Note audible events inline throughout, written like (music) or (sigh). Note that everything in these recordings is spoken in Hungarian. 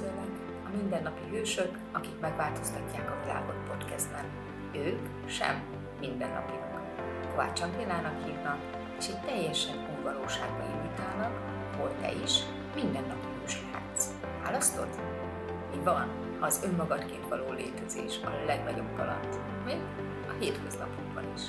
beszélek, a mindennapi hősök, akik megváltoztatják a világot podcastben. Ők sem mindennapilak. Kovács Angélának hívnak, és egy teljesen új valóságba invitálnak, hol te is mindennapi hős lehetsz. Választod? Mi van, ha az önmagadként való létezés a legnagyobb kaland, még a hétköznapokban is.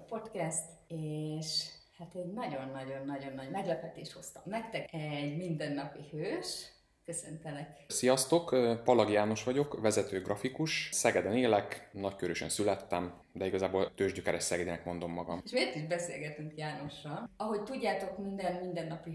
Újabb podcast, és hát egy nagyon-nagyon-nagyon nagy meglepetés hoztam nektek. Egy mindennapi hős, köszöntelek. Sziasztok, Palag János vagyok, vezető grafikus. Szegeden élek, nagykörösen születtem, de igazából tőzsgyökeres Szegedének mondom magam. És miért is beszélgetünk Jánossal? Ahogy tudjátok, minden mindennapi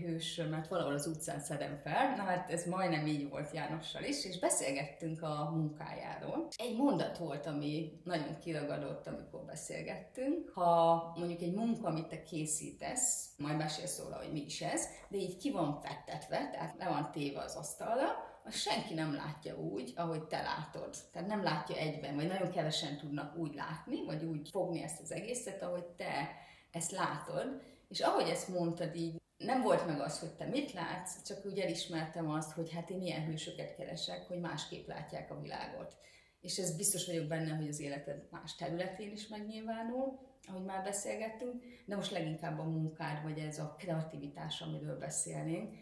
mert valahol az utcán szedem fel, na hát ez majdnem így volt Jánossal is, és beszélgettünk a munkájáról. Egy mondat volt, ami nagyon kiragadott, amikor beszélgettünk. Ha mondjuk egy munka, amit te készítesz, majd mesélsz róla, hogy mi is ez, de így ki van fektetve, tehát le van téve az asztalra, azt senki nem látja úgy, ahogy te látod. Tehát nem látja egyben, vagy nagyon kevesen tudnak úgy látni, vagy úgy fogni ezt az egészet, ahogy te ezt látod. És ahogy ezt mondtad így, nem volt meg az, hogy te mit látsz, csak úgy elismertem azt, hogy hát én ilyen hősöket keresek, hogy másképp látják a világot. És ez biztos vagyok benne, hogy az életed más területén is megnyilvánul, ahogy már beszélgettünk, de most leginkább a munkád, vagy ez a kreativitás, amiről beszélnénk,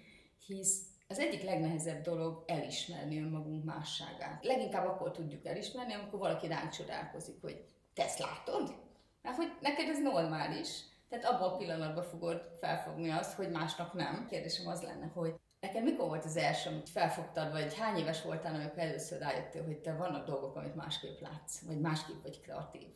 hisz az egyik legnehezebb dolog elismerni önmagunk másságát. Leginkább akkor tudjuk elismerni, amikor valaki ránk csodálkozik, hogy te ezt látod? Mert hogy neked ez normális. Tehát abban a pillanatban fogod felfogni azt, hogy másnak nem. Kérdésem az lenne, hogy Neked mikor volt az első, amit felfogtad, vagy hány éves voltál, amikor először rájöttél, hogy te vannak dolgok, amit másképp látsz, vagy másképp vagy kreatív?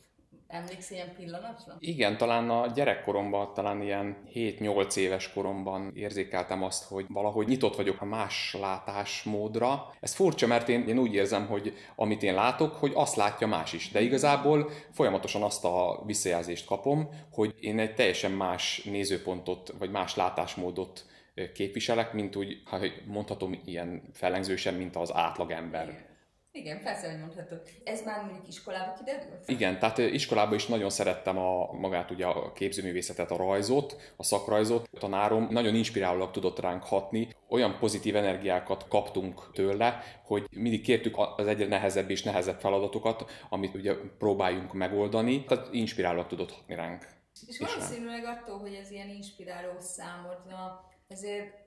Emlékszel ilyen pillanatra? Igen, talán a gyerekkoromban, talán ilyen 7-8 éves koromban érzékeltem azt, hogy valahogy nyitott vagyok a más látásmódra. Ez furcsa, mert én, én úgy érzem, hogy amit én látok, hogy azt látja más is. De igazából folyamatosan azt a visszajelzést kapom, hogy én egy teljesen más nézőpontot, vagy más látásmódot képviselek, mint úgy, ha mondhatom ilyen fellengzősen, mint az átlagember. Igen. Igen, persze, hogy mondhatod. Ez már mondjuk iskolába kiderült? Igen, tehát iskolában is nagyon szerettem a, magát ugye a képzőművészetet, a rajzot, a szakrajzot. A tanárom nagyon inspirálólag tudott ránk hatni. Olyan pozitív energiákat kaptunk tőle, hogy mindig kértük az egyre nehezebb és nehezebb feladatokat, amit ugye próbáljunk megoldani. Tehát inspirálólag tudott hatni ránk. És valószínűleg attól, hogy ez ilyen inspiráló számodra, ezért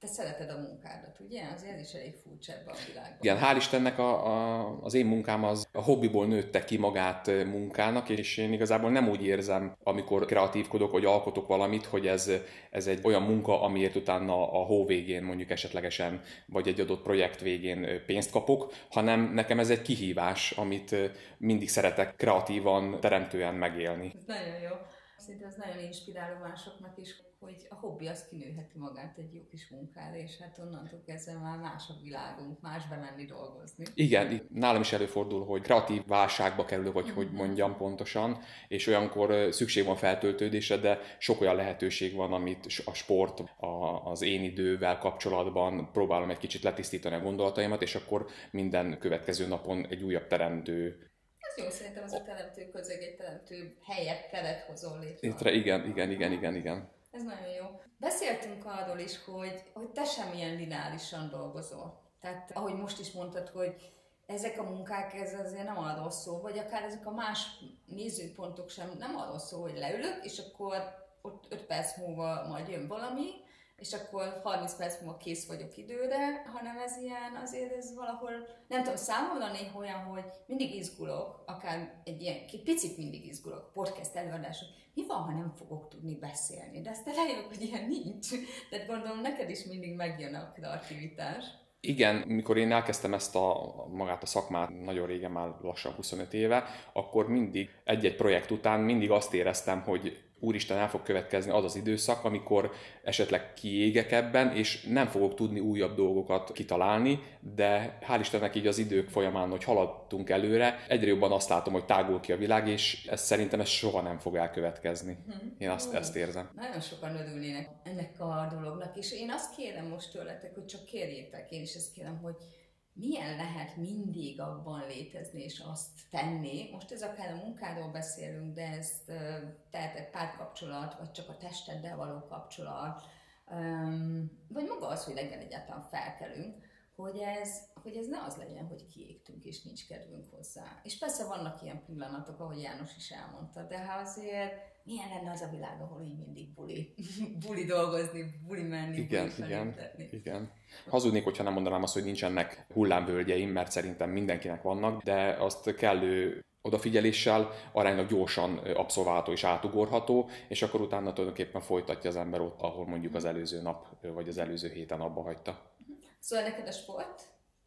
te szereted a munkádat, ugye? Azért ez is elég furcsa ebben a világban. Igen, hál' Istennek a, a, az én munkám az a hobbiból nőtte ki magát munkának, és én igazából nem úgy érzem, amikor kreatívkodok, vagy alkotok valamit, hogy ez, ez egy olyan munka, amiért utána a hó végén mondjuk esetlegesen, vagy egy adott projekt végén pénzt kapok, hanem nekem ez egy kihívás, amit mindig szeretek kreatívan, teremtően megélni. Ez nagyon jó. Szerintem ez nagyon inspiráló másoknak is, hogy a hobbi az kinőheti magát egy jó kis munkára, és hát onnantól kezdve már más a világunk, más bemenni dolgozni. Igen, nálam is előfordul, hogy kreatív válságba kerülök, vagy hogy mhm. mondjam pontosan, és olyankor szükség van feltöltődésre, de sok olyan lehetőség van, amit a sport, az én idővel kapcsolatban próbálom egy kicsit letisztítani a gondolataimat, és akkor minden következő napon egy újabb teremtő ez jó, szerintem az a teremtő közeg, egy teremtő helyet keret hozol létre. Igen, igen, igen, igen, igen. Ez nagyon jó. Beszéltünk arról is, hogy, hogy te sem ilyen lineárisan dolgozol. Tehát ahogy most is mondtad, hogy ezek a munkák, ez azért nem arról szól, vagy akár ezek a más nézőpontok sem nem arról szól, hogy leülök, és akkor ott 5 perc múlva majd jön valami, és akkor 30 perc múlva kész vagyok időre, hanem ez ilyen, azért ez valahol, nem tudom, számomra néha olyan, hogy mindig izgulok, akár egy ilyen, egy picit mindig izgulok, podcast előadások, mi van, ha nem fogok tudni beszélni, de aztán rájövök, hogy ilyen nincs. Tehát gondolom, neked is mindig megjön a kreativitás. Igen, mikor én elkezdtem ezt a magát a szakmát nagyon régen, már lassan 25 éve, akkor mindig egy-egy projekt után mindig azt éreztem, hogy úristen el fog következni az az időszak, amikor esetleg kiégek ebben, és nem fogok tudni újabb dolgokat kitalálni, de hál' Istennek így az idők folyamán, hogy haladtunk előre, egyre jobban azt látom, hogy tágul ki a világ, és ez szerintem ez soha nem fog elkövetkezni. Mhm. Én azt, ezt érzem. Nagyon sokan örülnének ennek a dolognak, és én azt kérem most tőletek, hogy csak kérjétek, én is ezt kérem, hogy milyen lehet mindig abban létezni és azt tenni. Most ez akár a munkáról beszélünk, de ez tehát egy párkapcsolat, vagy csak a testeddel való kapcsolat, vagy maga az, hogy reggel egyáltalán felkelünk, hogy ez, hogy ez ne az legyen, hogy kiégtünk és nincs kedvünk hozzá. És persze vannak ilyen pillanatok, ahogy János is elmondta, de ha azért milyen lenne az a világ, ahol így mindig buli, (laughs) buli dolgozni, buli menni, igen, buli igen, igen. Hazudnék, hogyha nem mondanám azt, hogy nincsenek hullámvölgyeim, mert szerintem mindenkinek vannak, de azt kellő odafigyeléssel aránylag gyorsan abszolválható és átugorható, és akkor utána tulajdonképpen folytatja az ember ott, ahol mondjuk az előző nap vagy az előző héten abba hagyta. Szóval neked a sport?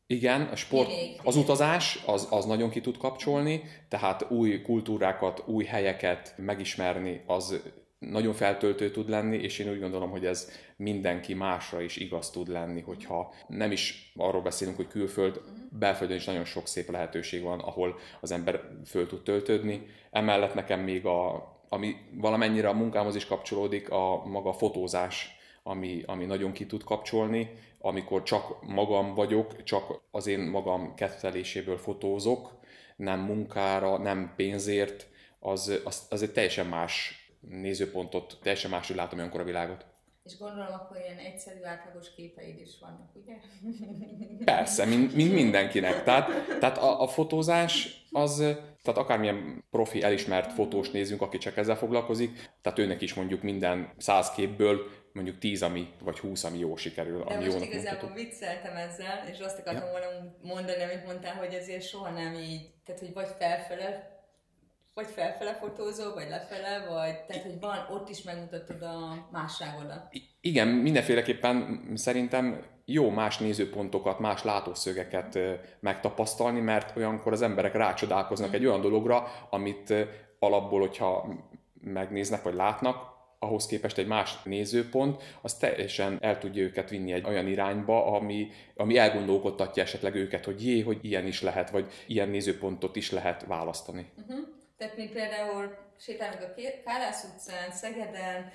Igen, a sport, az utazás az, az nagyon ki tud kapcsolni, tehát új kultúrákat, új helyeket megismerni, az nagyon feltöltő tud lenni, és én úgy gondolom, hogy ez mindenki másra is igaz tud lenni, hogyha nem is arról beszélünk, hogy külföld, belföldön is nagyon sok szép lehetőség van, ahol az ember föl tud töltődni. Emellett nekem még a, ami valamennyire a munkámhoz is kapcsolódik, a maga fotózás, ami, ami nagyon ki tud kapcsolni, amikor csak magam vagyok, csak az én magam ketteléséből fotózok, nem munkára, nem pénzért, az, az, az egy teljesen más nézőpontot, teljesen máshogy látom olyankor a világot. És gondolom, akkor ilyen egyszerű, átlagos képeid is vannak, ugye? Persze, mint, mint mindenkinek. Tehát, tehát a, a fotózás az, tehát akármilyen profi, elismert fotós nézünk, aki csak ezzel foglalkozik, tehát őnek is mondjuk minden száz képből mondjuk 10, ami, vagy 20, ami jó sikerül. De ami most igazából vicceltem ezzel, és azt akartam ja. volna mondani, amit mondtál, hogy ezért soha nem így, tehát hogy vagy felfele, vagy felfele fotózol, vagy lefele, vagy tehát, hogy van, ott is megmutatod a másságodat. Igen, mindenféleképpen szerintem jó más nézőpontokat, más látószögeket megtapasztalni, mert olyankor az emberek rácsodálkoznak mm. egy olyan dologra, amit alapból, hogyha megnéznek, vagy látnak, ahhoz képest egy más nézőpont, az teljesen el tudja őket vinni egy olyan irányba, ami, ami elgondolkodtatja esetleg őket, hogy jé, hogy ilyen is lehet, vagy ilyen nézőpontot is lehet választani. Uh-huh. Tehát mi például sétálunk a Kárász utcán, Szegeden,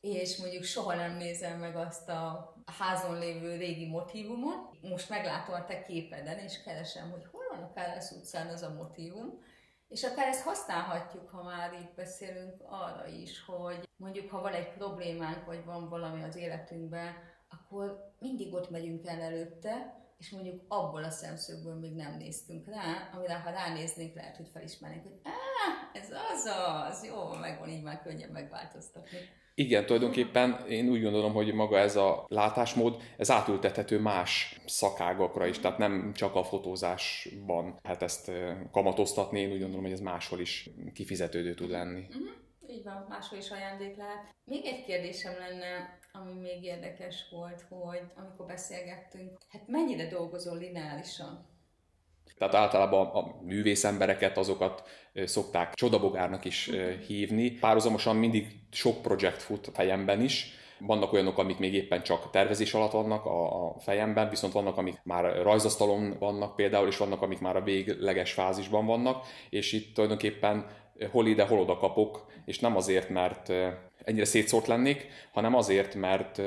és mondjuk soha nem nézem meg azt a házon lévő régi motivumot. Most meglátom a te képeden, és keresem, hogy hol van a Kárász utcán az a motivum, és akár ezt használhatjuk, ha már itt beszélünk arra is, hogy mondjuk, ha van egy problémánk, vagy van valami az életünkben, akkor mindig ott megyünk el előtte, és mondjuk abból a szemszögből még nem néztünk rá, amire ha ránéznénk, lehet, hogy felismernénk, hogy Á, ez az az, jó, megvan, így már könnyen megváltoztatni. Igen, tulajdonképpen én úgy gondolom, hogy maga ez a látásmód, ez átültethető más szakágakra is, tehát nem csak a fotózásban hát ezt kamatoztatni, én úgy gondolom, hogy ez máshol is kifizetődő tud lenni. Uh-huh. Így van, máshol is ajándék lehet. Még egy kérdésem lenne, ami még érdekes volt, hogy amikor beszélgettünk, hát mennyire dolgozol lineálisan? Tehát általában a művészembereket, azokat szokták csodabogárnak is hívni. Párhuzamosan mindig sok projekt fut a fejemben is, vannak olyanok, amik még éppen csak tervezés alatt vannak a, fejemben, viszont vannak, amik már rajzasztalon vannak például, és vannak, amik már a végleges fázisban vannak, és itt tulajdonképpen hol ide, hol oda kapok, és nem azért, mert ennyire szétszórt lennék, hanem azért, mert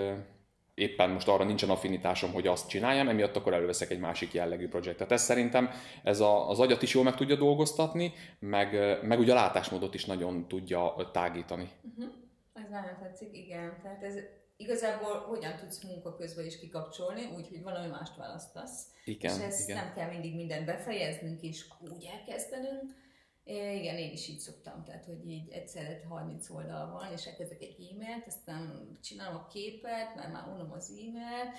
éppen most arra nincsen affinitásom, hogy azt csináljam, emiatt akkor előveszek egy másik jellegű projektet. Ez szerintem ez a, az agyat is jól meg tudja dolgoztatni, meg, meg ugye a látásmódot is nagyon tudja tágítani. Uh-huh. Ez nagyon tetszik, igen. Tehát ez igazából hogyan tudsz munka közben is kikapcsolni, úgyhogy valami mást választasz. Igen, és ezt igen. nem kell mindig mindent befejeznünk és úgy elkezdenünk, É, igen, én is így szoktam, tehát hogy így egyszerre 30 oldal van, és elkezdek egy e-mailt, aztán csinálom a képet, mert már unom az e-mail,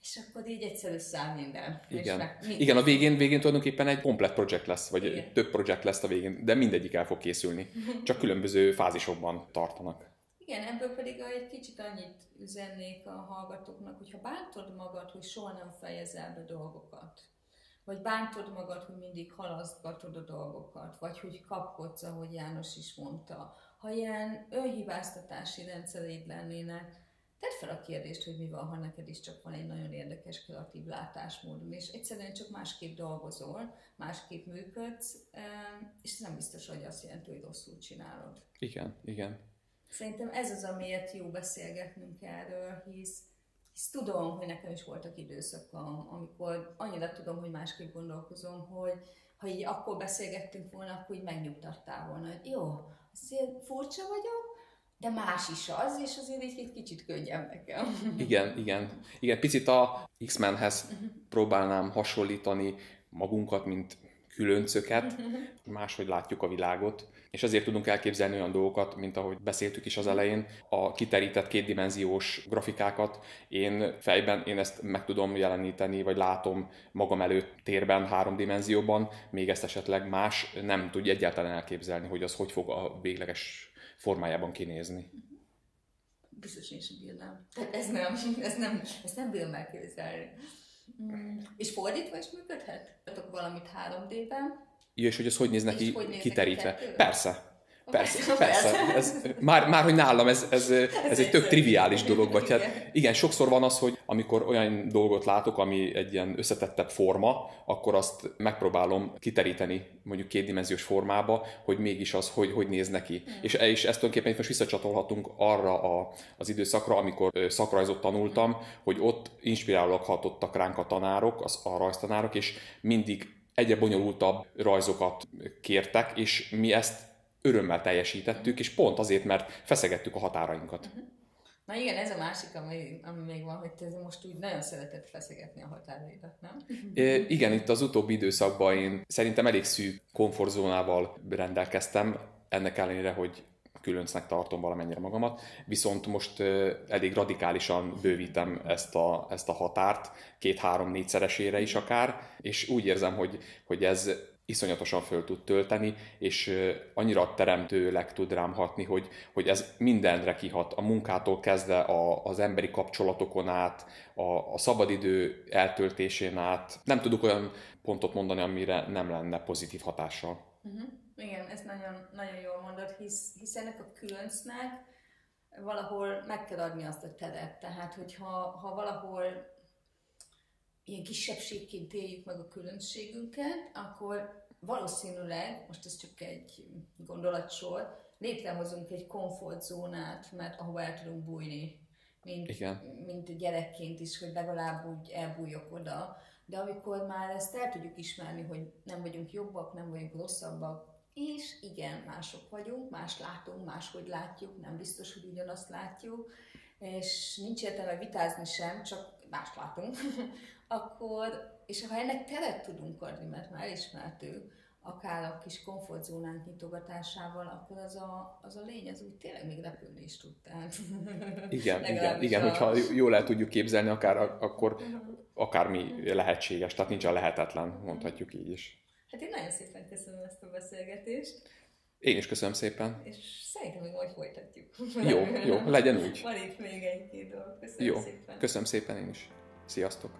és akkor így egyszer összeáll minden. Igen, meg, Igen a végén, végén tulajdonképpen egy komplet projekt lesz, vagy Igen. több projekt lesz a végén, de mindegyik el fog készülni. (laughs) Csak különböző fázisokban tartanak. Igen, ebből pedig egy kicsit annyit üzennék a hallgatóknak, hogyha bántod magad, hogy soha nem fejezel be dolgokat, vagy bántod magad, hogy mindig halasztgatod a dolgokat, vagy hogy kapkodsz, ahogy János is mondta, ha ilyen önhibáztatási rendszereid lennének, tedd fel a kérdést, hogy mi van, ha neked is csak van egy nagyon érdekes kreatív látásmódod, és egyszerűen csak másképp dolgozol, másképp működsz, és nem biztos, hogy azt jelenti, hogy rosszul csinálod. Igen, igen. Szerintem ez az, amiért jó beszélgetnünk erről, hisz, hisz tudom, hogy nekem is voltak időszakom, amikor annyira tudom, hogy másképp gondolkozom, hogy ha így akkor beszélgettünk volna, akkor így megnyugtattál volna, hogy jó, azért furcsa vagyok, de más is az, és azért egy kicsit könnyebb nekem. (laughs) Igen, igen. Igen, picit a X-Menhez uh-huh. próbálnám hasonlítani magunkat, mint különcöket, máshogy látjuk a világot, és ezért tudunk elképzelni olyan dolgokat, mint ahogy beszéltük is az elején, a kiterített kétdimenziós grafikákat. Én fejben én ezt meg tudom jeleníteni, vagy látom magam előtt térben, három dimenzióban, még ezt esetleg más nem tudja egyáltalán elképzelni, hogy az hogy fog a végleges formájában kinézni. Biztos én sem bírnám. Tehát ez nem, ez nem, ezt nem bírom elképzelni. Mm. És fordítva is működhet? Tehát valamit 3D-ben. Ja, és hogy az hogy néz neki kiterítve. Persze, Persze, persze. Ez, már, már, hogy nálam ez, ez, ez egy tök triviális dolog, vagy hát igen, sokszor van az, hogy amikor olyan dolgot látok, ami egy ilyen összetettebb forma, akkor azt megpróbálom kiteríteni mondjuk kétdimenziós formába, hogy mégis az, hogy, hogy néz neki. Mm. És, és ezt tulajdonképpen most visszacsatolhatunk arra a, az időszakra, amikor szakrajzot tanultam, hogy ott inspirálóak hatottak ránk a tanárok, az, a rajztanárok, és mindig egyre bonyolultabb rajzokat kértek, és mi ezt örömmel teljesítettük, és pont azért, mert feszegettük a határainkat. Uh-huh. Na igen, ez a másik, ami, ami még van, hogy te most úgy nagyon szereted feszegetni a határaidat, nem? É, igen, itt az utóbbi időszakban én szerintem elég szűk komfortzónával rendelkeztem, ennek ellenére, hogy különcnek tartom valamennyire magamat, viszont most elég radikálisan bővítem ezt a, ezt a határt, két-három-négyszeresére is akár, és úgy érzem, hogy, hogy ez iszonyatosan föl tud tölteni, és annyira teremtőleg tud rám hatni, hogy, hogy ez mindenre kihat, a munkától kezdve a, az emberi kapcsolatokon át, a, a szabadidő eltöltésén át. Nem tudok olyan pontot mondani, amire nem lenne pozitív hatással. Uh-huh. Igen, ez nagyon, nagyon jól mondod, hisz, hisz ennek a különcnek valahol meg kell adni azt a teret. Tehát, hogyha ha valahol ilyen kisebbségként éljük meg a különbségünket, akkor valószínűleg, most ez csak egy gondolatsor, létrehozunk egy komfortzónát, mert ahova el tudunk bújni, mint, Igen. mint gyerekként is, hogy legalább úgy elbújok oda. De amikor már ezt el tudjuk ismerni, hogy nem vagyunk jobbak, nem vagyunk rosszabbak, és igen, mások vagyunk, más látunk, máshogy látjuk, nem biztos, hogy ugyanazt látjuk, és nincs értelme vitázni sem, csak más látunk, (laughs) akkor, és ha ennek teret tudunk adni, mert már elismertük, akár a kis komfortzónánk nyitogatásával, akkor az a, az a lény, az úgy tényleg még repülni is tud. Tehát (laughs) igen, igen, igen a... hogyha jól el tudjuk képzelni, akár, akkor uh-huh. akármi lehetséges, tehát nincs a lehetetlen, mondhatjuk így is. Hát én nagyon szépen köszönöm ezt a beszélgetést. Én is köszönöm szépen. És szerintem még majd folytatjuk. Jó, jó, legyen úgy. Van itt még egy-két dolog. Köszönöm jó, szépen. köszönöm szépen én is. Sziasztok!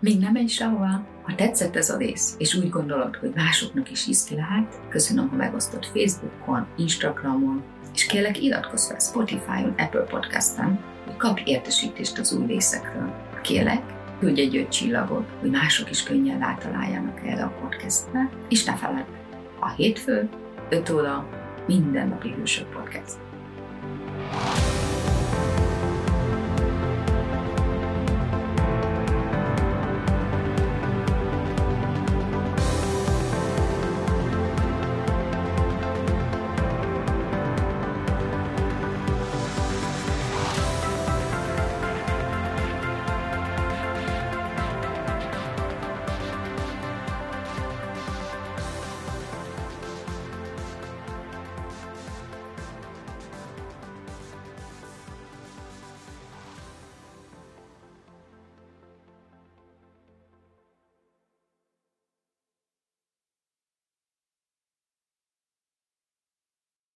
Még nem menj sehova. Ha tetszett ez a rész, és úgy gondolod, hogy másoknak is ízki lehet, köszönöm, ha megosztod Facebookon, Instagramon, és kérlek iratkozz fel Spotify-on, Apple Podcast-en, hogy kapj értesítést az új részekről. Kérlek, küldj egy öt csillagot, hogy mások is könnyen rátaláljanak erre a podcastre, és ne feledd, a hétfő, 5 óra, mindennapi hősök podcast.